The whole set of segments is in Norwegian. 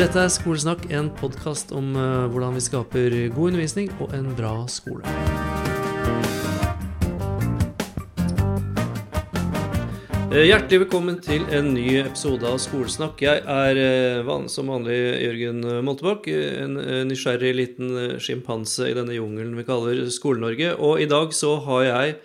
Dette er Skolesnakk, en podkast om eh, hvordan vi skaper god undervisning og en bra skole. Eh, Hjertelig velkommen til en ny episode av Skolesnakk. Jeg er eh, som vanlig Jørgen Moltebakk, en nysgjerrig liten sjimpanse i denne jungelen vi kaller Skole-Norge. Og i dag så har jeg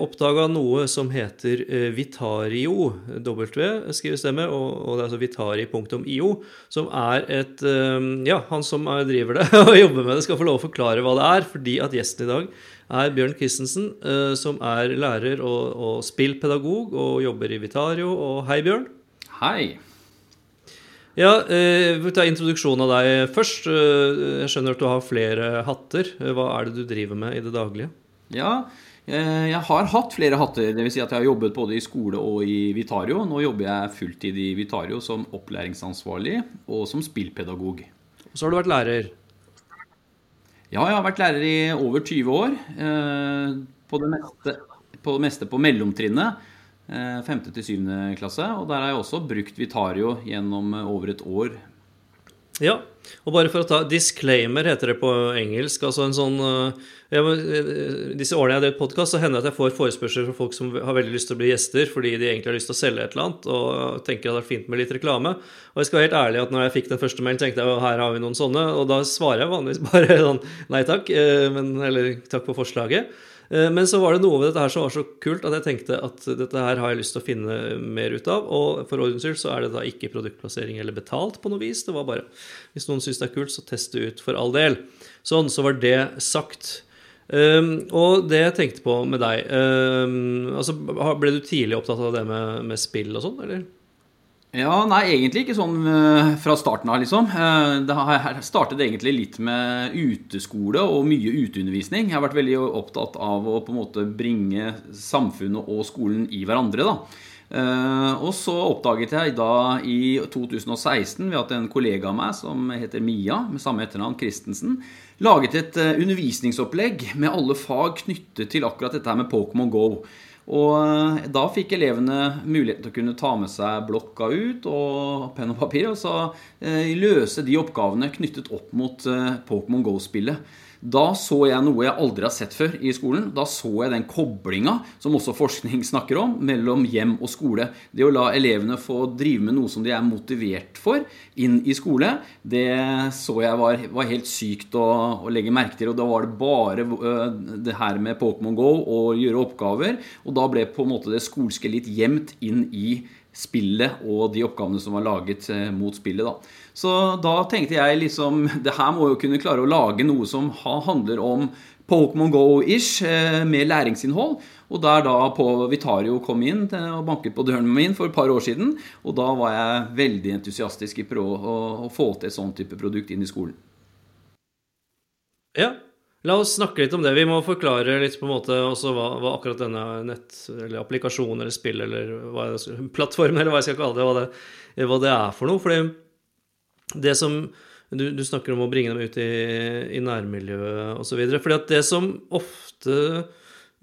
oppdaga noe som heter eh, Vitario. W skrives det med, og, det er altså vitari.io, som er et eh, Ja, han som er, driver det og jobber med det, skal få lov å forklare hva det er, fordi at gjesten i dag er Bjørn Christensen, eh, som er lærer og, og spillpedagog og jobber i Vitario. Og hei, Bjørn. Hei. Ja, eh, vi tar introduksjonen av deg først. Eh, Jeg skjønner at du har flere hatter. Eh, Hva er det du driver med i det daglige? Ja, eh, jeg har hatt flere hatter. Dvs. Si at jeg har jobbet både i skole og i Vitario. Nå jobber jeg fulltid i Vitario som opplæringsansvarlig og som spillpedagog. Og så har du vært lærer. Ja, jeg har vært lærer i over 20 år. eh, På det meste på, det meste på mellomtrinnet. 5. Til 7. klasse. Og der har jeg også brukt Vitario gjennom eh, over et år. Ja, og bare for å ta disclaimer heter det på engelsk. Altså en sånn eh, ja, eh, Disse årene jeg har drevet podkast, hender det at jeg får forespørsler fra folk som har veldig lyst til å bli gjester fordi de egentlig har lyst til å selge et eller annet og tenker det hadde fint med litt reklame. Og jeg skal være helt ærlig at når jeg fikk den første mailen, tenkte jeg her har vi noen sånne, og da svarer jeg vanligvis bare sånn nei takk, eh, men, eller takk for forslaget. Eh, Men så var det noe ved dette her som var så kult at jeg tenkte at dette her har jeg lyst til å finne mer ut av. Og for ordens skyld så er det da ikke produktplassering eller betalt på noe vis. Det var bare hvis noen syns det er kult, så test det ut for all del. Sånn, så var det sagt. Um, og det jeg tenkte på med deg um, altså Ble du tidlig opptatt av det med, med spill og sånn, eller? Ja, nei, egentlig ikke sånn eh, fra starten av, liksom. Eh, Det har- startet egentlig litt med uteskole og mye uteundervisning. Jeg har vært veldig opptatt av å på en måte bringe samfunnet og skolen i hverandre, da. Eh, Og så oppdaget jeg da i 2016 ved at en kollega av meg som heter Mia, med samme etternavn, Christensen, laget et undervisningsopplegg med alle fag knyttet til akkurat dette her med Pokémon GO. Og eh, da fikk elevene muligheten til å kunne ta med seg blokka ut og penn og papir, og så eh, løse de oppgavene knyttet opp mot eh, Pokémon GO-spillet. Da så jeg noe jeg aldri har sett før i skolen. Da så jeg den koblinga, som også forskning snakker om, mellom hjem og skole. Det å la elevene få drive med noe som de er motivert for, inn i skole, det så jeg var, var helt sykt å, å legge merke til. Og da var det bare øh, det her med Pokémon GO og gjøre oppgaver. Og da ble på en måte det skolske litt gjemt inn i spillet og de oppgavene som var laget eh, mot spillet. da. Så da tenkte jeg liksom Det her må jo kunne klare å lage noe som handler om Pokémon GO-ish, eh, med læringsinnhold. Og der da på Vitario kom inn eh, og banket på døren min for et par år siden. Og da var jeg veldig entusiastisk i å, å få til et sånn type produkt inn i skolen. Ja. La oss snakke litt om det. Vi må forklare litt på en måte også hva, hva akkurat denne nett- eller applikasjonen eller spill eller hva skal, plattformen eller hva jeg skal kalle det, hva det, hva det er for noe. Fordi det som du, du snakker om å bringe dem ut i, i nærmiljøet osv. At det som ofte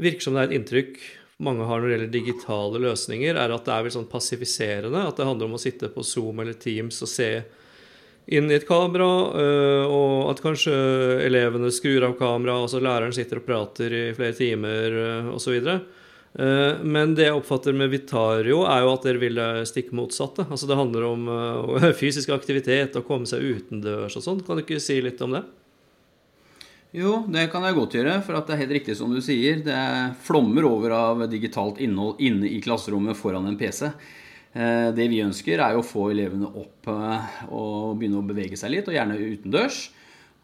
virker som det er et inntrykk mange har når det gjelder digitale løsninger, er at det er vel sånn passiviserende. At det handler om å sitte på Zoom eller Teams og se inn i et kamera, øh, og at kanskje elevene skrur av kamera, altså læreren sitter og prater i flere timer øh, osv. Uh, men det jeg oppfatter med Vitario, er jo at dere vil det stikk motsatte. Altså Det handler om fysisk aktivitet og komme seg utendørs og sånn. Kan du ikke si litt om det? Jo, det kan jeg godt gjøre, for det er helt riktig som du sier. Det flommer over av digitalt innhold inne i klasserommet foran en PC. Eh, Det vi ønsker, er å få elevene opp eh, og begynne å bevege seg litt, og gjerne utendørs.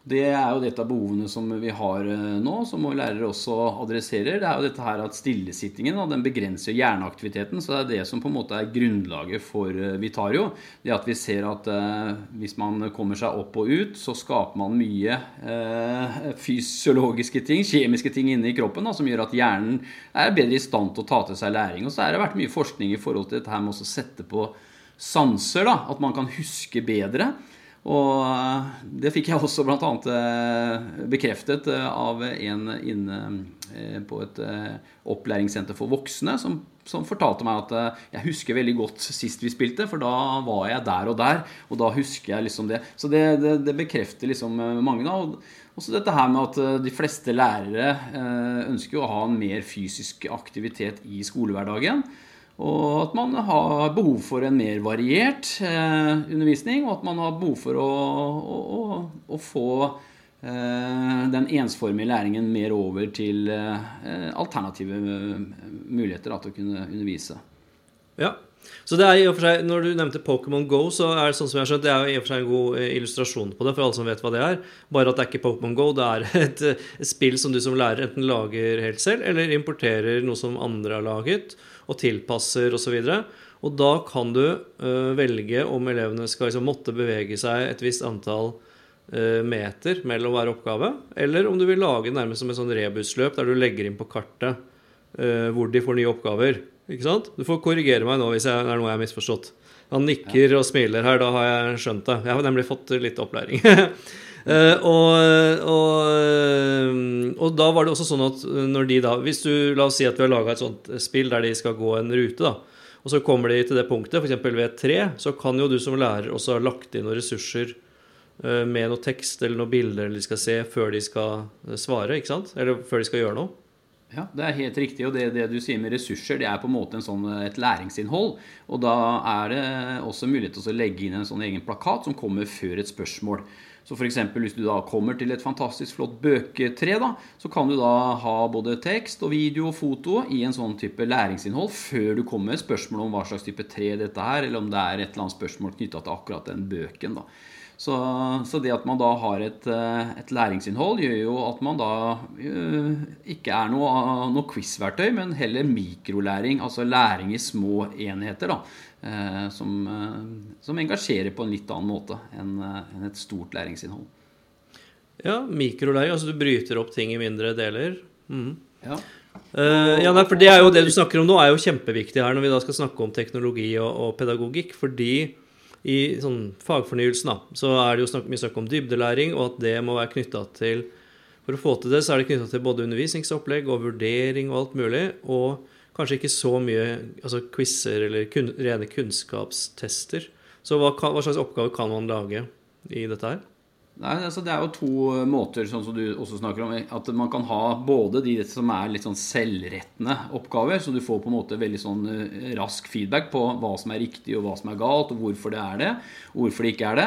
Det er jo dette behovene som vi har eh, nå, som lærere også adresserer. Det er jo dette her at stillesittingen den begrenser hjerneaktiviteten. Så det er det som på en måte er grunnlaget for eh, Vitario. Det at vi ser at eh, hvis man kommer seg opp og ut, så skaper man mye eh, fysiologiske ting, kjemiske ting inne i kroppen, da, som gjør at hjernen er bedre i stand til å ta til seg læring. Og så har det vært mye forskning i forhold til dette her med å sette på sanser, da, at man kan huske bedre. Og det fikk jeg også bl.a. bekreftet av en inne på et opplæringssenter for voksne som, som, fortalte meg at jeg husker veldig godt sist vi spilte, for da var jeg der og der, og da husker jeg liksom det. Så det, det, det bekrefter liksom mange. da, og også dette her med at eh, de fleste lærere eh, ønsker å ha en mer fysisk aktivitet i skolehverdagen. Og at man har behov for en mer variert eh, undervisning, og at man har behov for å, å, å få den ensformige læringen mer over til alternative muligheter da, til å kunne undervise. Ja, så det er i og for seg, Når du nevnte Pokémon Go, så er det sånn som jeg har skjønt, det er i og for seg en god eh, illustrasjon på det, for alle som vet hva det er. Bare at det er ikke Pokémon Go, det er et, et, spill som du som lærer enten lager helt selv, eller importerer noe som andre har laget, og tilpasser osv. Og, og da kan du uh, velge om elevene skal liksom måtte bevege seg et visst antall uh, meter mellom hver oppgave, eller om du vil lage nærmest som et sånn rebusløp der du legger inn på kartet uh, hvor de får nye oppgaver. Ikke sant? Du får korrigere meg nå hvis jeg, det er noe jeg har misforstått. Han nikker og smiler her, da har jeg skjønt det. Jeg har nemlig fått litt opplæring. Og, og, og, da var det også sånn at når de da Hvis du la oss si at vi har laga et sånt spill der de skal gå en rute, da, og så kommer de til det punktet, f.eks. ved et tre, så kan jo du som lærer også ha lagt inn noen ressurser uh, med noe tekst eller noen bilder de skal se før de skal svare, ikke sant? Eller før de skal gjøre noe. Ja, Det er helt riktig. og det, det, du sier med ressurser, det er på en måte en sånn, et læringsinnhold. Og da er det også mulighet til å legge inn en sånn egen plakat som kommer før et spørsmål. Så f.eks. hvis du da kommer til et fantastisk flott bøketre, da, så kan du da ha både tekst og video og foto i en sånn type læringsinnhold før du kommer med spørsmål om hva slags type tre dette er, eller om det er et eller annet spørsmål knytta til akkurat den bøken. da. Så, så, det at man da har et, eh, et, læringsinnhold, gjør jo at man da uh, ikke er noe, noe quiz-verktøy, men heller mikrolæring, altså læring i små enheter, da, uh, som, uh, som, engasjerer på en litt annen måte enn en et stort læringsinnhold. Ja, mikrolæring, altså du bryter opp ting i mindre deler. Mm. Ja. ja, nei, for det er jo det du snakker om nå, er jo kjempeviktig her når vi da skal snakke om teknologi og, og pedagogikk. fordi i sånn fagfornyelsen da, så er det jo snakk, mye snakk om dybdelæring, og at det må være knytta til For å få til det, så er det knytta til både undervisningsopplegg og vurdering og alt mulig. Og kanskje ikke så mye altså quizer eller kun, rene kunnskapstester. Så hva, hva slags oppgave kan man lage i dette her? Nei, altså Det er jo to måter, sånn som du også snakker om. At man kan ha både de som er litt sånn selvrettende oppgaver, så du får på en måte veldig sånn eh, rask feedback på hva som er riktig og hva som er galt, og hvorfor det er det, og hvorfor det ikke er det.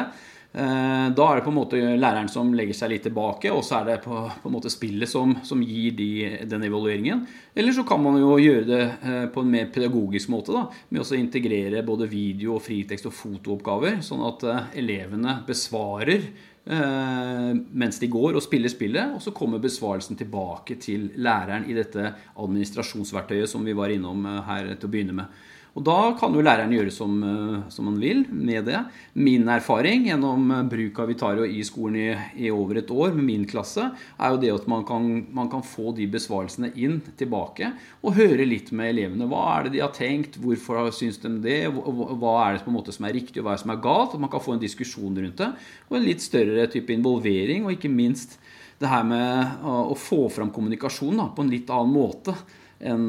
Eh, da er det på en måte læreren som legger seg litt tilbake, og så er det på, på en måte spillet som, som gir de, den evalueringen. Eller så kan man jo gjøre det eh, på en mer pedagogisk måte, da, med å integrere både video, og fritekst og fotooppgaver, sånn at elevene besvarer mens de går og spiller spillet. Og så kommer besvarelsen tilbake til læreren i dette administrasjonsverktøyet som vi var innom eh, her til å begynne med. Og da kan jo læreren gjøre som, eh, som han vil med det. Min erfaring gjennom eh, bruk av Vitario i skolen i, i, over et år med min klasse, er jo det at man kan, man kan, få de besvarelsene inn tilbake og høre litt med elevene. Hva er det de har tenkt? Hvorfor syns de det? Hva er det på en måte som er riktig, og hva er det som er galt? At man kan få en diskusjon rundt det. Og en litt større type involvering, og ikke minst det her med å, å få fram kommunikasjon da, på en litt annen måte enn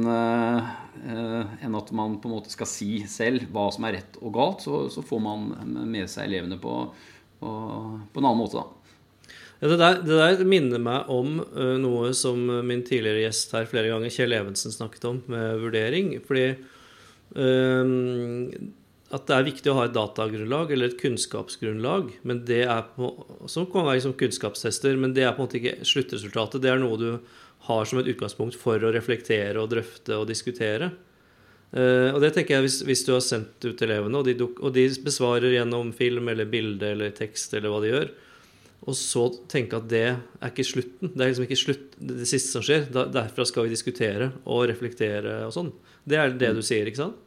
eh, en at man på en måte skal si selv hva som er rett og galt, så, så får man med seg elevene på, på, på en annen måte, da. Ja, det, der, det, der, minner meg om uh, noe som min tidligere gjest her flere ganger, Kjell Evensen, snakket om med vurdering. Fordi uh, at det er viktig å ha et datagrunnlag eller et kunnskapsgrunnlag, men det er på, som kan være liksom kunnskapstester, men det er på en måte ikke sluttresultatet. Det er noe du har som et utgangspunkt for å reflektere og drøfte og diskutere. Uh, og det tenker jeg hvis, hvis, du har sendt ut elevene, og de, og de, besvarer gjennom film eller bilde eller tekst eller hva de gjør, og så tenke at det er ikke slutten. Det er liksom ikke slutt, det siste som skjer. Da, derfra skal vi diskutere og reflektere og sånn. Det er det du sier, ikke sant?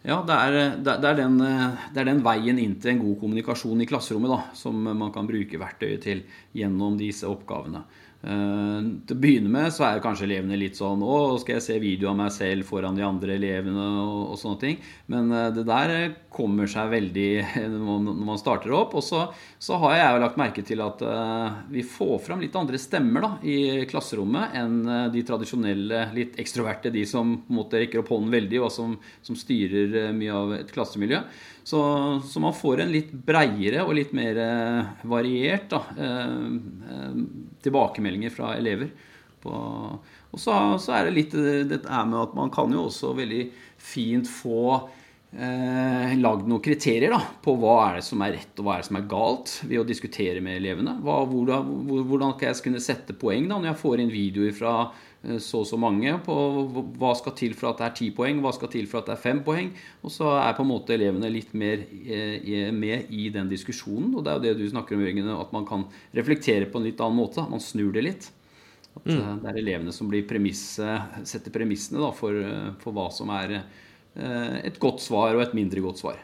Ja, det er, det, er den, det er, den, veien inn til en god kommunikasjon i klasserommet da, som man kan bruke verktøyet til gjennom disse oppgavene. Uh, til å begynne med så er kanskje elevene litt sånn Å, skal jeg se video av meg selv foran de andre elevene og, og sånne ting. Men uh, det der kommer seg veldig når man starter opp. Og så, så har jeg jo lagt merke til at vi får fram litt andre stemmer da, i klasserommet enn de tradisjonelle, litt ekstroverte, de som på en måte rekker opp hånden veldig, og som, som styrer mye av et klassemiljø. Så, så, man får en litt breiere og litt mer variert da, tilbakemeldinger fra elever. På, og så, så, er det litt det er med at man kan jo også veldig fint få eh, lagd noen kriterier da, på hva er det som er rett og hva er det som er galt, ved å diskutere med elevene. Hva, hvordan, hvordan, kan jeg kunne sette poeng da, når jeg får inn videoer fra så og så mange på hva skal til for at det er ti poeng, hva skal til for at det er fem poeng. Og så er på en måte elevene litt mer eh, med i den diskusjonen. Og det er jo det du snakker om, Jørgen, at man kan reflektere på en litt annen måte. Man snur det litt. At mm. Eh, det er elevene som blir premisse, setter premissene da, for, for hva som er et godt svar og et mindre godt svar.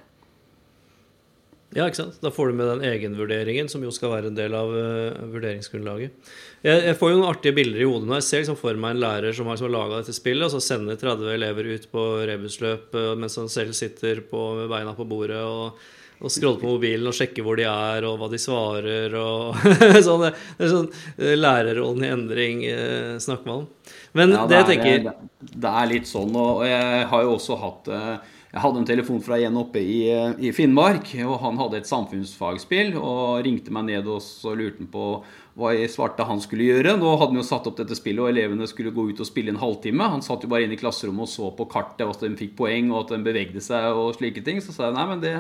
Ja, ikke sant? Da får du med den egenvurderingen, som jo skal være en del av uh, vurderingsgrunnlaget. Jeg, jeg, får jo noen artige bilder i hodet når jeg ser liksom for meg en lærer som har har laga dette spillet, og så sender 30 elever ut på rebusløp uh, mens han selv sitter på, med beina på bordet og, og scroller på mobilen og sjekker hvor de er, og hva de svarer. og sånn, Det, det er sånn uh, lærerrollen i endring uh, snakker man om. Men ja, det, det, jeg tenker det, er litt sånn, og jeg har jo også hatt jeg hadde en telefon fra en oppe i, i, Finnmark, og han hadde et samfunnsfagspill. Og ringte meg ned og så lurte han på hva jeg svarte han skulle gjøre. Nå hadde han jo satt opp dette spillet, og elevene skulle gå ut og spille en halvtime. Han satt jo bare inne i klasserommet og så på kartet at de fikk poeng, og at de bevegde seg og slike ting. Så sa jeg nei, men det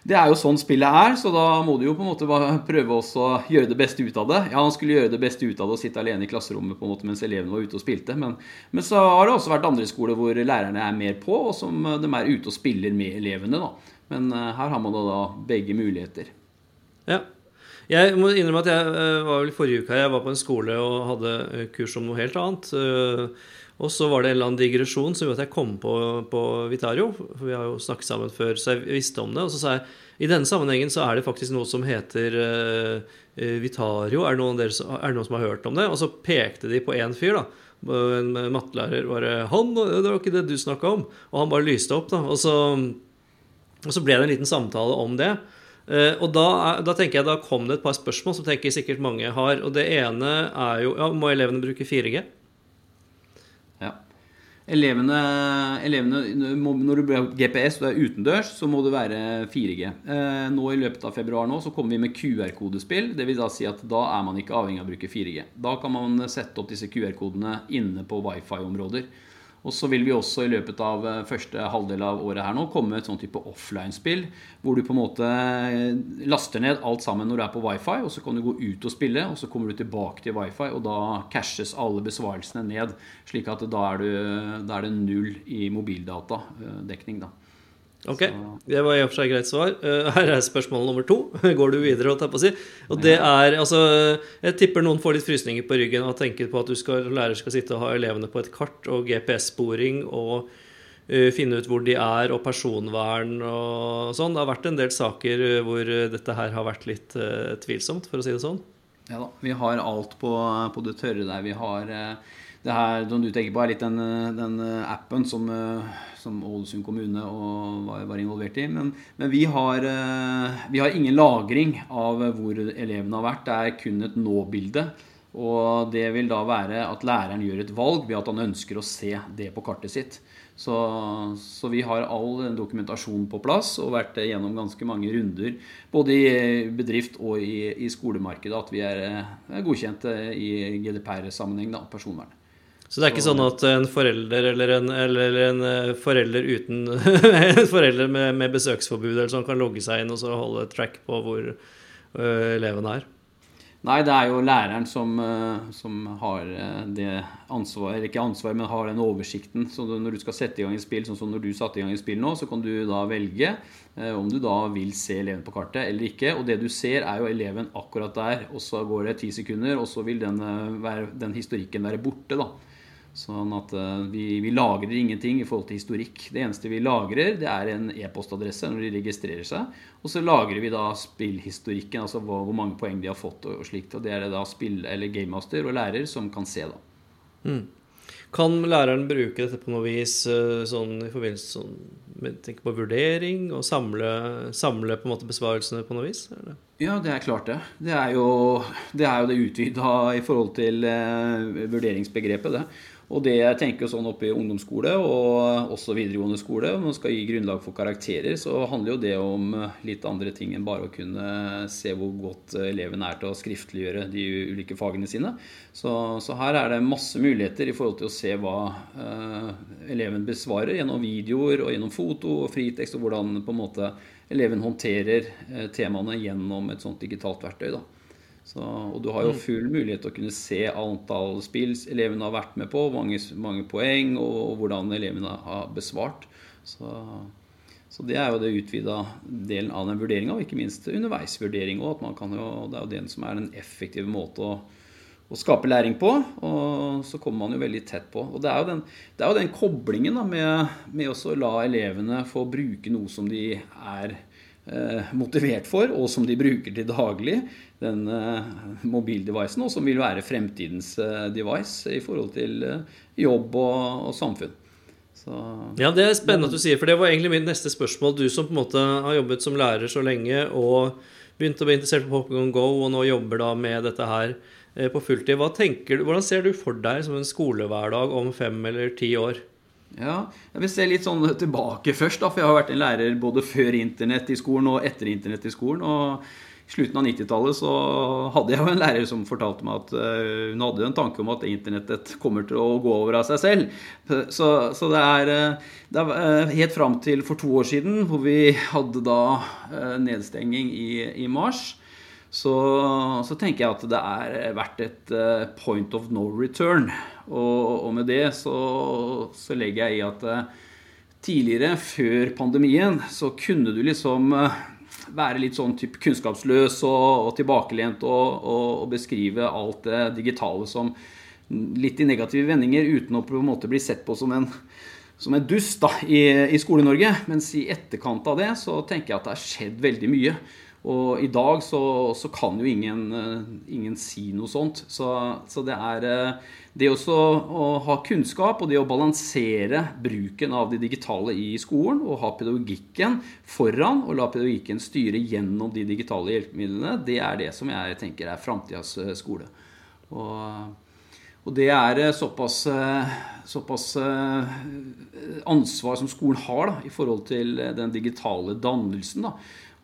det er jo sånn spillet er, så da må du jo på en måte prøve også å gjøre det beste ut av det. Ja, han skulle gjøre det beste ut av det og sitte alene i klasserommet på en måte mens elevene var ute og spilte. Men, men, så har det også vært andre skoler hvor lærerne er mer på, og som de er ute og spiller med elevene. da. Men uh, her har man da, da begge muligheter. Ja. Jeg må innrømme at jeg uh, var vel forrige uke her, jeg var på en skole og hadde kurs om noe helt annet. Og så var det en eller annen digresjon som gjorde at jeg kom på, på Vitario. For vi har jo snakket sammen før, så jeg visste om det. Og så sa jeg i denne sammenhengen så er det faktisk noe som heter uh, Vitario. Er det, noen dere, er det noen som har hørt om det? Og så pekte de på én fyr, da. En mattelærer bare 'Han, det var ikke det du snakka om.' Og han bare lyste opp, da. Og så, og så ble det en liten samtale om det. Uh, og da, da, tenker jeg da kom det et par spørsmål som tenker sikkert mange har. Og det ene er jo ja, Må elevene bruke 4G? Elevene, elevene, Når du blir GPS og er utendørs, så må det være 4G. Eh, nå I løpet av februar nå så kommer vi med QR-kodespill. Det vil da si at da er man ikke avhengig av å bruke 4G. Da kan man sette opp disse QR-kodene inne på wifi-områder. Og så vil vi også i løpet av eh, første halvdel av året her nå komme et sånn type offline-spill, hvor du på en måte eh, laster ned alt sammen når du er på wifi, og så kan du gå ut og spille, og så kommer du tilbake til wifi, og da cashes alle besvarelsene ned, slik at da er, du, da er det null i mobildatadekning. da. Ok, det var i og for seg greit svar. Eh, her er spørsmål nummer to. Går du videre? Og, si. og det er, altså, Jeg tipper noen får litt frysninger på ryggen og tenker på at du skal, lærer skal sitte og ha elevene på et kart og GPS-sporing og uh, finne ut hvor de er, og personvern og sånn. Det har vært en del saker hvor dette her har vært litt uh, tvilsomt, for å si det sånn. Ja da. Vi har alt på, på det tørre der. Vi har uh det her som du tenker på, er litt den, den appen som, som, Ålesund kommune var, var, involvert i. Men, men vi, har, vi, har, ingen lagring av hvor elevene har vært. Det er kun et nå-bilde. Og det vil da være at læreren gjør et valg ved at han ønsker å se det på kartet sitt. Så, så vi har all dokumentasjon på plass og vært gjennom ganske mange runder både i bedrift og i, i skolemarkedet at vi er, er godkjent i GDPR-sammenheng, da, personvern. Så det er ikke sånn at en forelder eller en, eller en eh, forelder uten En forelder med, med, besøksforbud eller sånn kan logge seg inn og så holde track på hvor uh, eleven er? Nei, det er jo læreren som, som har det ansvar, eller ikke ansvar, men har den oversikten. Så når du skal sette i gang et spill, sånn som når du satte i gang et spill nå, så kan du da velge om du da vil se eleven på kartet eller ikke. Og det du ser, er jo eleven akkurat der. Og så går det ti sekunder, og så vil den, den historikken være borte. da. Sånn at uh, vi, vi, lagrer ingenting i forhold til historikk. Det eneste vi lagrer, det er en e-postadresse når de registrerer seg. Og så lagrer vi da spillhistorikken, altså hvor, hvor mange poeng de har fått og, og, slikt. Og det er det da spill- eller gamemaster og lærer som kan se, da. Mm. Kan læreren bruke dette på noe vis eh, sånn i forbindelse sånn, med tenk på vurdering, og samle, samle på en måte besvarelsene på noe vis? Eller? Ja, det er klart det. Det er jo det, er jo det utvida i forhold til eh, vurderingsbegrepet, det. Og det jeg tenker sånn oppe i ungdomsskole og også videregående skole, om man skal gi grunnlag for karakterer, så handler jo det om litt andre ting enn bare å kunne se hvor godt eleven er til å skriftliggjøre de ulike fagene sine. Så, så her er det masse muligheter i forhold til å se hva uh, eleven besvarer gjennom videoer og gjennom foto og fritekst, og hvordan på en måte eleven håndterer uh, temaene gjennom et sånt digitalt verktøy. da. Så, og du har jo mm. full mulighet til å kunne se antall spill elevene har vært med på, mange, mange poeng, og, og, hvordan elevene har besvart. Så, så det er jo det utvida delen av den vurderinga, og ikke minst underveisvurdering òg. Det er jo den som er den effektive måte å, å, skape læring på. Og så kommer man jo veldig tett på. Og det er jo den, er jo den koblingen da, med, med å la elevene få bruke noe som de er motivert for, og som de bruker til daglig, den eh, mobildevicen, og som vil være fremtidens eh, device i forhold til jobb og, og samfunn. Så, ja, Det er spennende at du sier, for det var egentlig mitt neste spørsmål. Du som på en måte har jobbet som lærer så lenge og begynte å bli interessert på Pokémon Go, og nå jobber da med dette her på fulltid. Hva tenker du, Hvordan ser du for deg som en skolehverdag om fem eller ti år? Ja, jeg vil se litt sånn tilbake først, da, for jeg har vært en lærer både før internett i skolen og etter internett i skolen. og i slutten av 90-tallet så hadde jeg jo en lærer som fortalte meg at uh, hun hadde en tanke om at internettet kommer til å gå over av seg selv. Så, så det, er, eh, det er, eh, helt fram til for to år siden, hvor vi hadde da nedstenging i, i mars, så, så, tenker jeg at det er vært et uh, point of no return. Og, og med det så, så, legger jeg i at uh, tidligere, før pandemien, så kunne du liksom uh, være litt sånn type kunnskapsløs og, og tilbakelent og, og, beskrive alt det digitale som litt i negative vendinger uten å på en måte bli sett på som en som en dust da, i, i Skole-Norge. Mens i etterkant av det så tenker jeg at det har skjedd veldig mye. Og i dag så, så kan jo ingen, eh, ingen, si noe sånt. Så, så det er eh, det også å ha kunnskap og det å balansere bruken av det digitale i skolen og ha pedagogikken foran og la pedagogikken styre gjennom de digitale hjelpemidlene, det er det som jeg tenker er framtidas eh, skole. Og, og, det er såpass, såpass, ansvar som skolen har da, i forhold til den digitale dannelsen. da,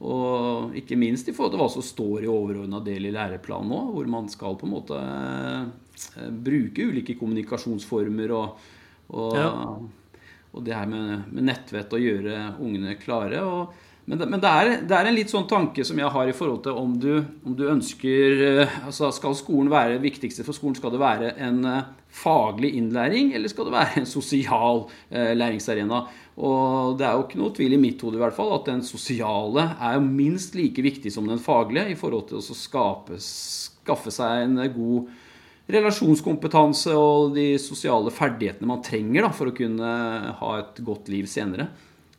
og ikke minst i forhold til hva som står i overordna del i læreplanen nå, hvor man skal på en måte eh, bruke ulike kommunikasjonsformer og, og, ja. og det her med, med, nettvett og gjøre ungene klare. Og, men, det, men det, er, det, er, en litt sånn tanke som jeg har i forhold til om du, om du ønsker eh, altså Skal skolen være det viktigste for skolen? Skal det være en eh, faglig innlæring, eller skal det være en sosial læringsarena? Og det er jo ikke noe tvil i mitt hode i hvert fall at den sosiale er jo minst like viktig som den faglige i forhold til å skape, skaffe seg en god relasjonskompetanse og de sosiale ferdighetene man trenger da, for å kunne ha et godt liv senere.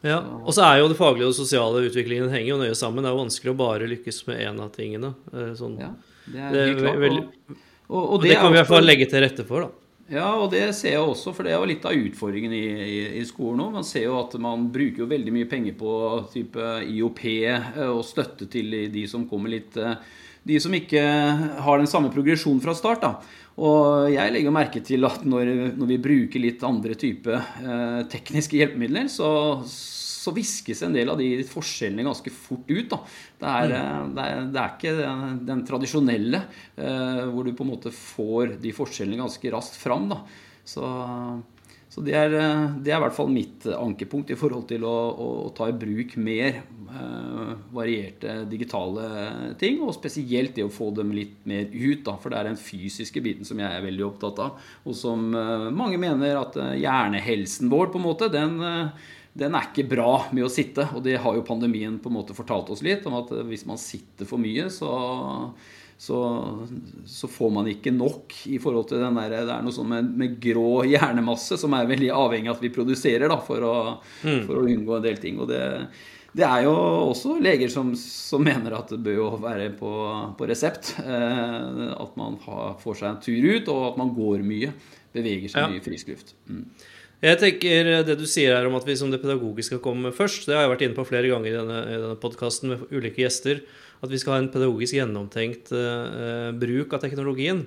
Ja, Og så er jo det faglige og sosiale utviklingen henger jo nøye sammen. Det er jo vanskelig å bare lykkes med én av tingene. Eh, sånn. Ja, det er helt klart. Og, og, og, det, det kan vi i hvert fall legge til rette for, da. Ja, og det ser jeg også, for det er jo litt av utfordringen i, i, i skolen òg. Man ser jo at man bruker jo veldig mye penger på type IOP eh, og støtte til de som kommer litt eh, De som ikke har den samme progresjonen fra start. da. Og jeg legger merke til at når, når vi bruker litt andre type eh, tekniske hjelpemidler, så så viskes en del av de forskjellene ganske fort ut. Det, er, mm. det, er, det er ikke den, den tradisjonelle eh, hvor du på en måte får de forskjellene ganske raskt fram. Så, så det, er, det, er, i hvert fall mitt ankepunkt i forhold til å, å, å ta i bruk mer eh, varierte digitale ting. Og spesielt det å få dem litt mer ut. Da, for det er den fysiske biten som jeg er veldig opptatt av. Og som eh, mange mener at eh, hjernehelsen vår på en måte, den eh, den er ikke bra med å sitte. Og det har jo pandemien på en måte fortalt oss litt, om at hvis man sitter for mye, så, så, så, får man ikke nok i forhold til den der Det er noe sånn med, med grå hjernemasse som er veldig avhengig av at vi produserer da, for, å, mm. for å unngå en del ting. Og det, det er jo også leger som, som, mener at det bør jo være på, på resept. Eh, at man har, får seg en tur ut, og at man går mye. Beveger seg ja. mye i frisk luft. Mm. Jeg tenker Det du sier her om at vi som det pedagogiske skal komme først, det har jeg vært inne på flere ganger i denne, i denne podkasten med ulike gjester. At vi skal ha en pedagogisk gjennomtenkt uh, bruk av teknologien.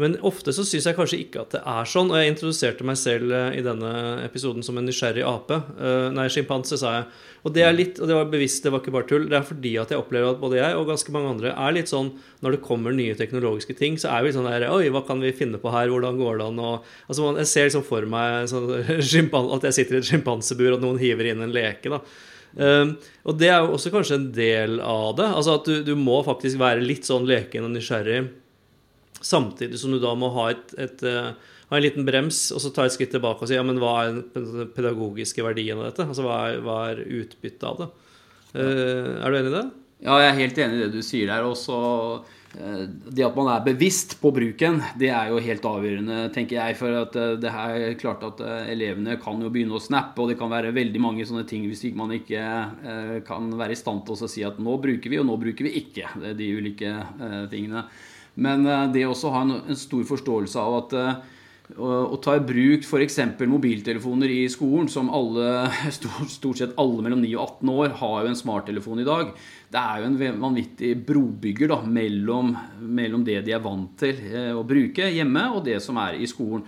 Men ofte så syns jeg kanskje ikke at det er sånn. Og jeg introduserte meg selv eh, i denne episoden som en nysgjerrig ape. Uh, nei, sjimpanse, sa jeg. Og det er litt, og det var bevisst, det var ikke bare tull. Det er fordi at jeg opplever at både jeg og ganske mange andre er litt sånn når det kommer nye teknologiske ting, så er vi sånn der Oi, hva kan vi finne på her? Hvordan går det an? Og, altså, jeg ser liksom for meg sånn, at jeg sitter i et sjimpansebur, og noen hiver inn en leke. da. Um, og det er jo også kanskje en del av det. Altså at du, du må faktisk være litt sånn leken og nysgjerrig Samtidig som du da må ha, et, et, uh, ha en liten brems og så ta et skritt tilbake og si ja, men hva er den pedagogiske verdien av dette? Altså Hva er, hva er utbyttet av det? Ja. er du enig i det? Ja, jeg er helt enig i det du sier der. Også uh, det at man er bevisst på bruken, det er jo helt avgjørende, tenker jeg. For at det er klart at elevene kan jo begynne å snappe, og det kan være veldig mange sånne ting hvis man ikke kan være i stand til å si at nå bruker vi, og nå bruker vi ikke de ulike tingene. Men eh, det også ha en, en stor forståelse av at eh, å, å ta i bruk f.eks. mobiltelefoner i skolen, som alle, stort sett alle mellom 9 og 18 år har jo en smarttelefon i dag. Det er jo en vanvittig brobygger da, mellom, mellom det de er vant til eh, å bruke hjemme, og det som er i skolen.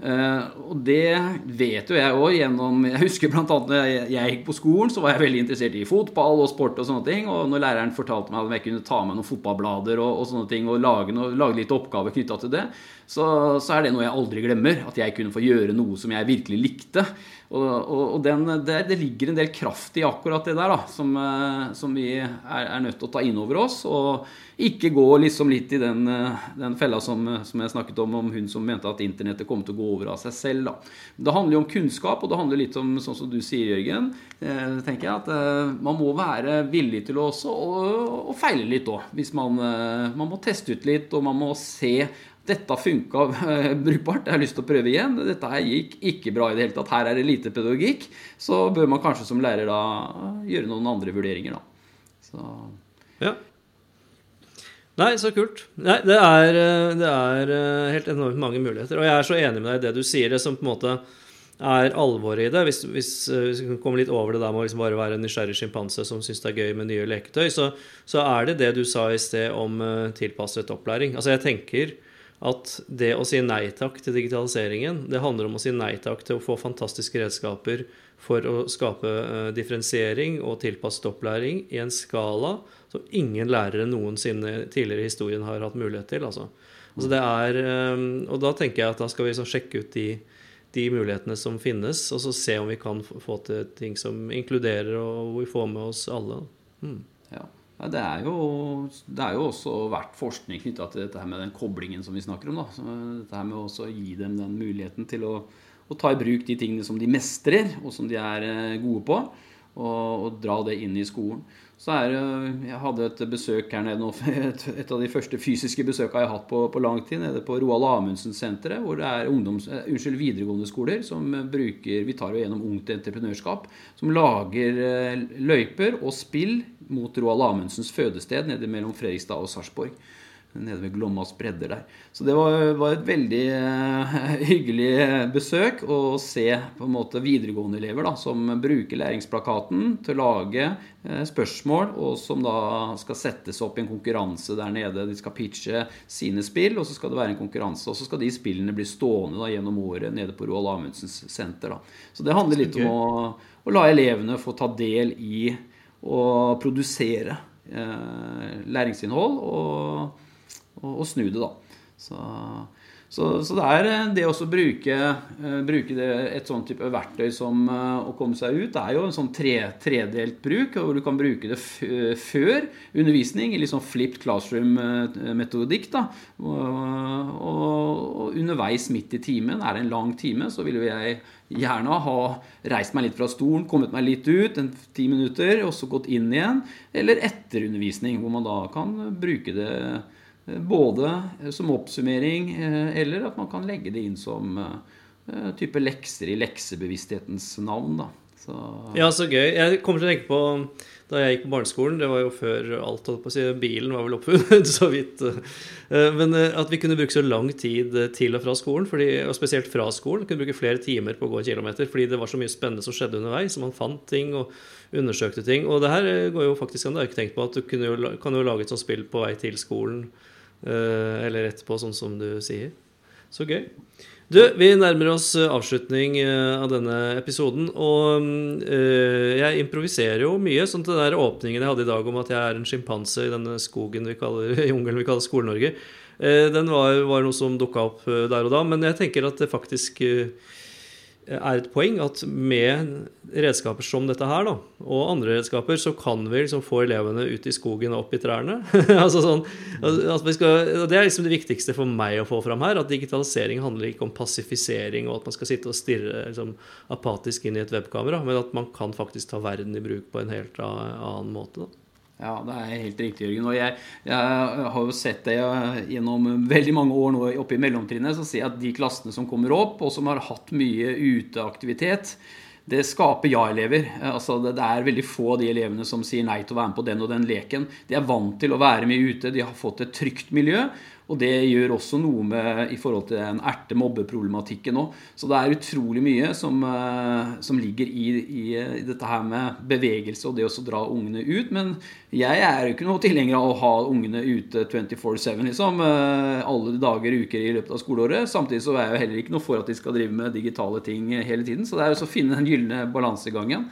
Uh, og det vet jo jeg òg gjennom Jeg husker bl.a. da jeg, jeg gikk på skolen, så var jeg veldig interessert i fotball og sport og sånne ting. Og når læreren fortalte meg at jeg kunne ta med noen fotballblader og, og sånne ting og lage, noe, lage litt oppgaver knytta til det, så, så, er det noe jeg aldri glemmer. At jeg kunne få gjøre noe som jeg virkelig likte. Og, og, og den, det, det, ligger en del kraft i akkurat det der, da, som, uh, som vi er, er, nødt til å ta inn over oss. og ikke gå liksom litt i den, eh, den fella som, som, jeg snakket om, om hun som mente at internettet kom til å gå over av seg selv. Da. Det handler jo om kunnskap, og det handler litt om, sånn som du sier, Jørgen, eh, tenker jeg, at eh, man må være villig til å også å, feile litt òg. Hvis man, eh, man må teste ut litt, og man må se dette funka eh, brukbart, jeg har lyst til å prøve igjen. Dette her gikk ikke bra i det hele tatt. Her er det lite pedagogikk. Så bør man kanskje som lærer da gjøre noen andre vurderinger, da. Så. Ja. Nei, så kult. Nei, det er, eh, det er, eh, helt enormt mange muligheter. Og jeg er så enig med deg i det du sier, det som på en måte er alvoret i det. Hvis, hvis, eh, hvis vi kommer litt over det der med å liksom bare være en nysgjerrig sjimpanse som syns det er gøy med nye leketøy, så, så, er det det du sa i sted om tilpasset opplæring. Altså jeg tenker at det å si nei takk til digitaliseringen, det handler om å si nei takk til å få fantastiske redskaper for å skape differensiering og tilpasset opplæring i en skala som ingen lærere noensinne tidligere i historien har hatt mulighet til. Altså. Altså er, ehm, og da tenker jeg at da skal vi sjekke ut de, de, mulighetene som finnes, og så se om vi kan få til ting som inkluderer, og hvor vi får med oss alle. Mm. Ja. Det, er jo, det er jo også vært forskning knytta til dette her med den koblingen som vi snakker om. Da. Dette her med å gi dem den muligheten til å, å, ta i bruk de tingene som de mestrer, og som de er eh, gode på, og, og dra det inn i skolen. Så er Jeg hadde et besøk her nede nå, et, et av de første fysiske besøkene jeg har hatt på, på lang tid, nede på Roald Amundsen-senteret, hvor det er ungdoms, eh, unnskyld, videregående skoler som bruker Vi tar jo gjennom Ungt Entreprenørskap, som lager eh, løyper og spill mot Roald Amundsens fødested nede mellom Fredrikstad og Sarpsborg nede ved Glommas bredder der. Så det var, var et veldig uh, hyggelig besøk å se på en måte videregående elever da, som bruker læringsplakaten til å lage uh, spørsmål, og som da skal settes opp i en konkurranse der nede. De skal pitche sine spill, og så skal det være en konkurranse. Og så skal de spillene bli stående da, gjennom året nede på Roald Amundsens senter. Da. Så det handler litt om å, å la elevene få ta del i å produsere uh, læringsinnhold. og og, og snu det, da. Så, så, så, det er eh, det å bruke, uh, bruke det, et sånn type verktøy som uh, å komme seg ut, det er jo en sånn tre, tredelt bruk, hvor du kan bruke det før undervisning, i litt sånn flipped classroom-metodikk. da, og, og, underveis midt i timen, er det en lang time, så vil jo jeg gjerne ha reist meg litt fra stolen, kommet meg litt ut, en ti minutter, og så gått inn igjen. Eller etter undervisning, hvor man da kan bruke det Både som oppsummering, eller at man kan legge det inn som type lekser i leksebevissthetens navn. da. Så... Ja, så gøy. Jeg kommer til å tenke på da jeg gikk på barneskolen. Det var jo før alt holdt på å si. Bilen var vel oppfunnet, så vidt. Eh, men eh, at vi kunne bruke så lang tid til og fra skolen, fordi, og spesielt fra skolen, kunne bruke flere timer på å gå en kilometer fordi det var så mye spennende som skjedde underveis. Så man fant ting og undersøkte ting. Og det her eh, går jo faktisk an. Det har på at du jo, kan jo lage et sånt spill på vei til skolen eller etterpå, sånn som du sier. Så gøy. Du, vi nærmer oss eh, avslutning eh, av denne episoden. Og øh, jeg improviserer jo mye. sånn til den der åpningen jeg hadde i dag om at jeg er en sjimpanse i denne skogen vi kaller, jungelen vi kaller Skole-Norge, den var, var, noe som dukka opp der og da. Men jeg tenker at det faktisk er et poeng at med redskaper som dette her, da, og andre redskaper, så kan vi liksom få elevene ut i skogen og opp i trærne. altså sånn, skal, det er liksom det viktigste for meg å få fram her. At digitalisering handler ikke om passifisering og at man skal sitte og stirre liksom, apatisk inn i et webkamera, men at man kan faktisk ta verden i bruk på en helt annen måte. da. Ja, det er helt riktig, Jørgen. Og jeg, jeg, har jo sett det gjennom veldig mange år nå oppe i mellomtrinnet. Så ser jeg at de klassene som kommer opp, og som har hatt mye uteaktivitet, det skaper ja-elever. Altså, det, er veldig få av de elevene som sier nei til å være med på den og den leken. De er vant til å være mye ute, de har fått et trygt miljø. Og det gjør også noe med i forhold til den erte-mobbeproblematikken òg. Så det er utrolig mye som, eh, som ligger i, i, i, dette her med bevegelse og det å dra ungene ut. Men jeg er jo ikke noe tilhenger av å ha ungene ute 24-7 liksom, eh, alle dager og uker i løpet av skoleåret. Samtidig så er jeg jo heller ikke noe for at de skal drive med digitale ting hele tiden. Så det er jo å finne den gylne balansegangen.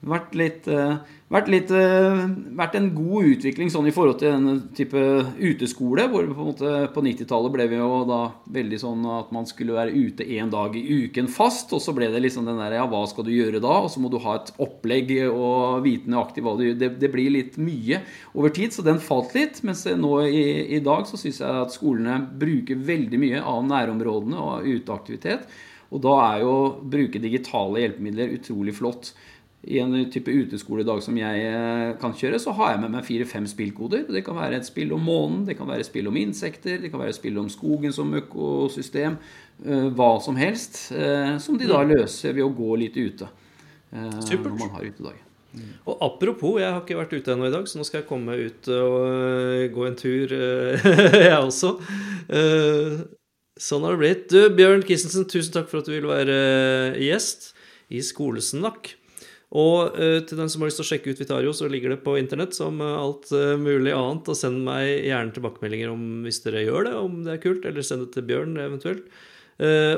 Vært litt, uh, vært, litt uh, vært, en god utvikling sånn i forhold til denne type uteskole. hvor På, på 90-tallet ble vi jo da veldig sånn at man skulle være ute én dag i uken fast. Og så ble det liksom den der ja, hva skal du gjøre da? Og så må du ha et opplegg og vite nøyaktig hva du gjør. Det, det, blir litt mye over tid, så den falt litt. Mens nå i, i dag så syns jeg at skolene bruker veldig mye av nærområdene og uteaktivitet. Og da er jo å bruke digitale hjelpemidler utrolig flott i en type uteskoledag som jeg eh, kan kjøre, så har jeg med meg fire-fem spillkoder. Det kan være et spill om månen, det kan være et spill om insekter, det kan være et spill om skogen som økosystem. Eh, hva som helst. Eh, som de da mm. løser ved å gå litt ute. Supert. Når man har utedag. Mm. Og apropos, jeg har ikke vært ute ennå i dag, så nå skal jeg komme ut og gå en tur, jeg også. Sånn har det blitt. Du, Bjørn Kissensen, tusen takk for at du ville være gjest i Skolesnakk. Og uh, til den som har lyst til å sjekke ut Vitario, så ligger det på internett som uh, alt uh, mulig annet. Og send meg gjerne tilbakemeldinger om hvis dere gjør det, om det er kult. Eller send det til Bjørn eventuelt.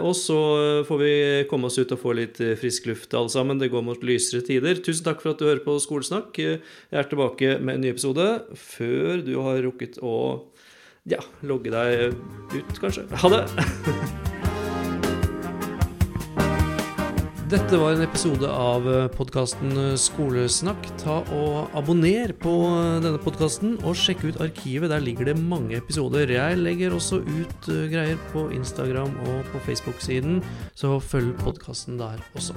og så får vi komme oss ut og få litt frisk luft alle sammen. Det går mot lysere tider. Tusen takk for at du hører på Skolesnakk. Jeg er tilbake med en ny episode før du har rukket å ja, logge deg ut, kanskje. Ha det! Dette var en episode av eh, podkasten eh, Skolesnakk. Ta og Abonner på eh, denne podkasten, og sjekk ut arkivet. Der ligger det mange episoder. Jeg legger også ut greier på Instagram og på Facebook-siden, så følg podkasten der også.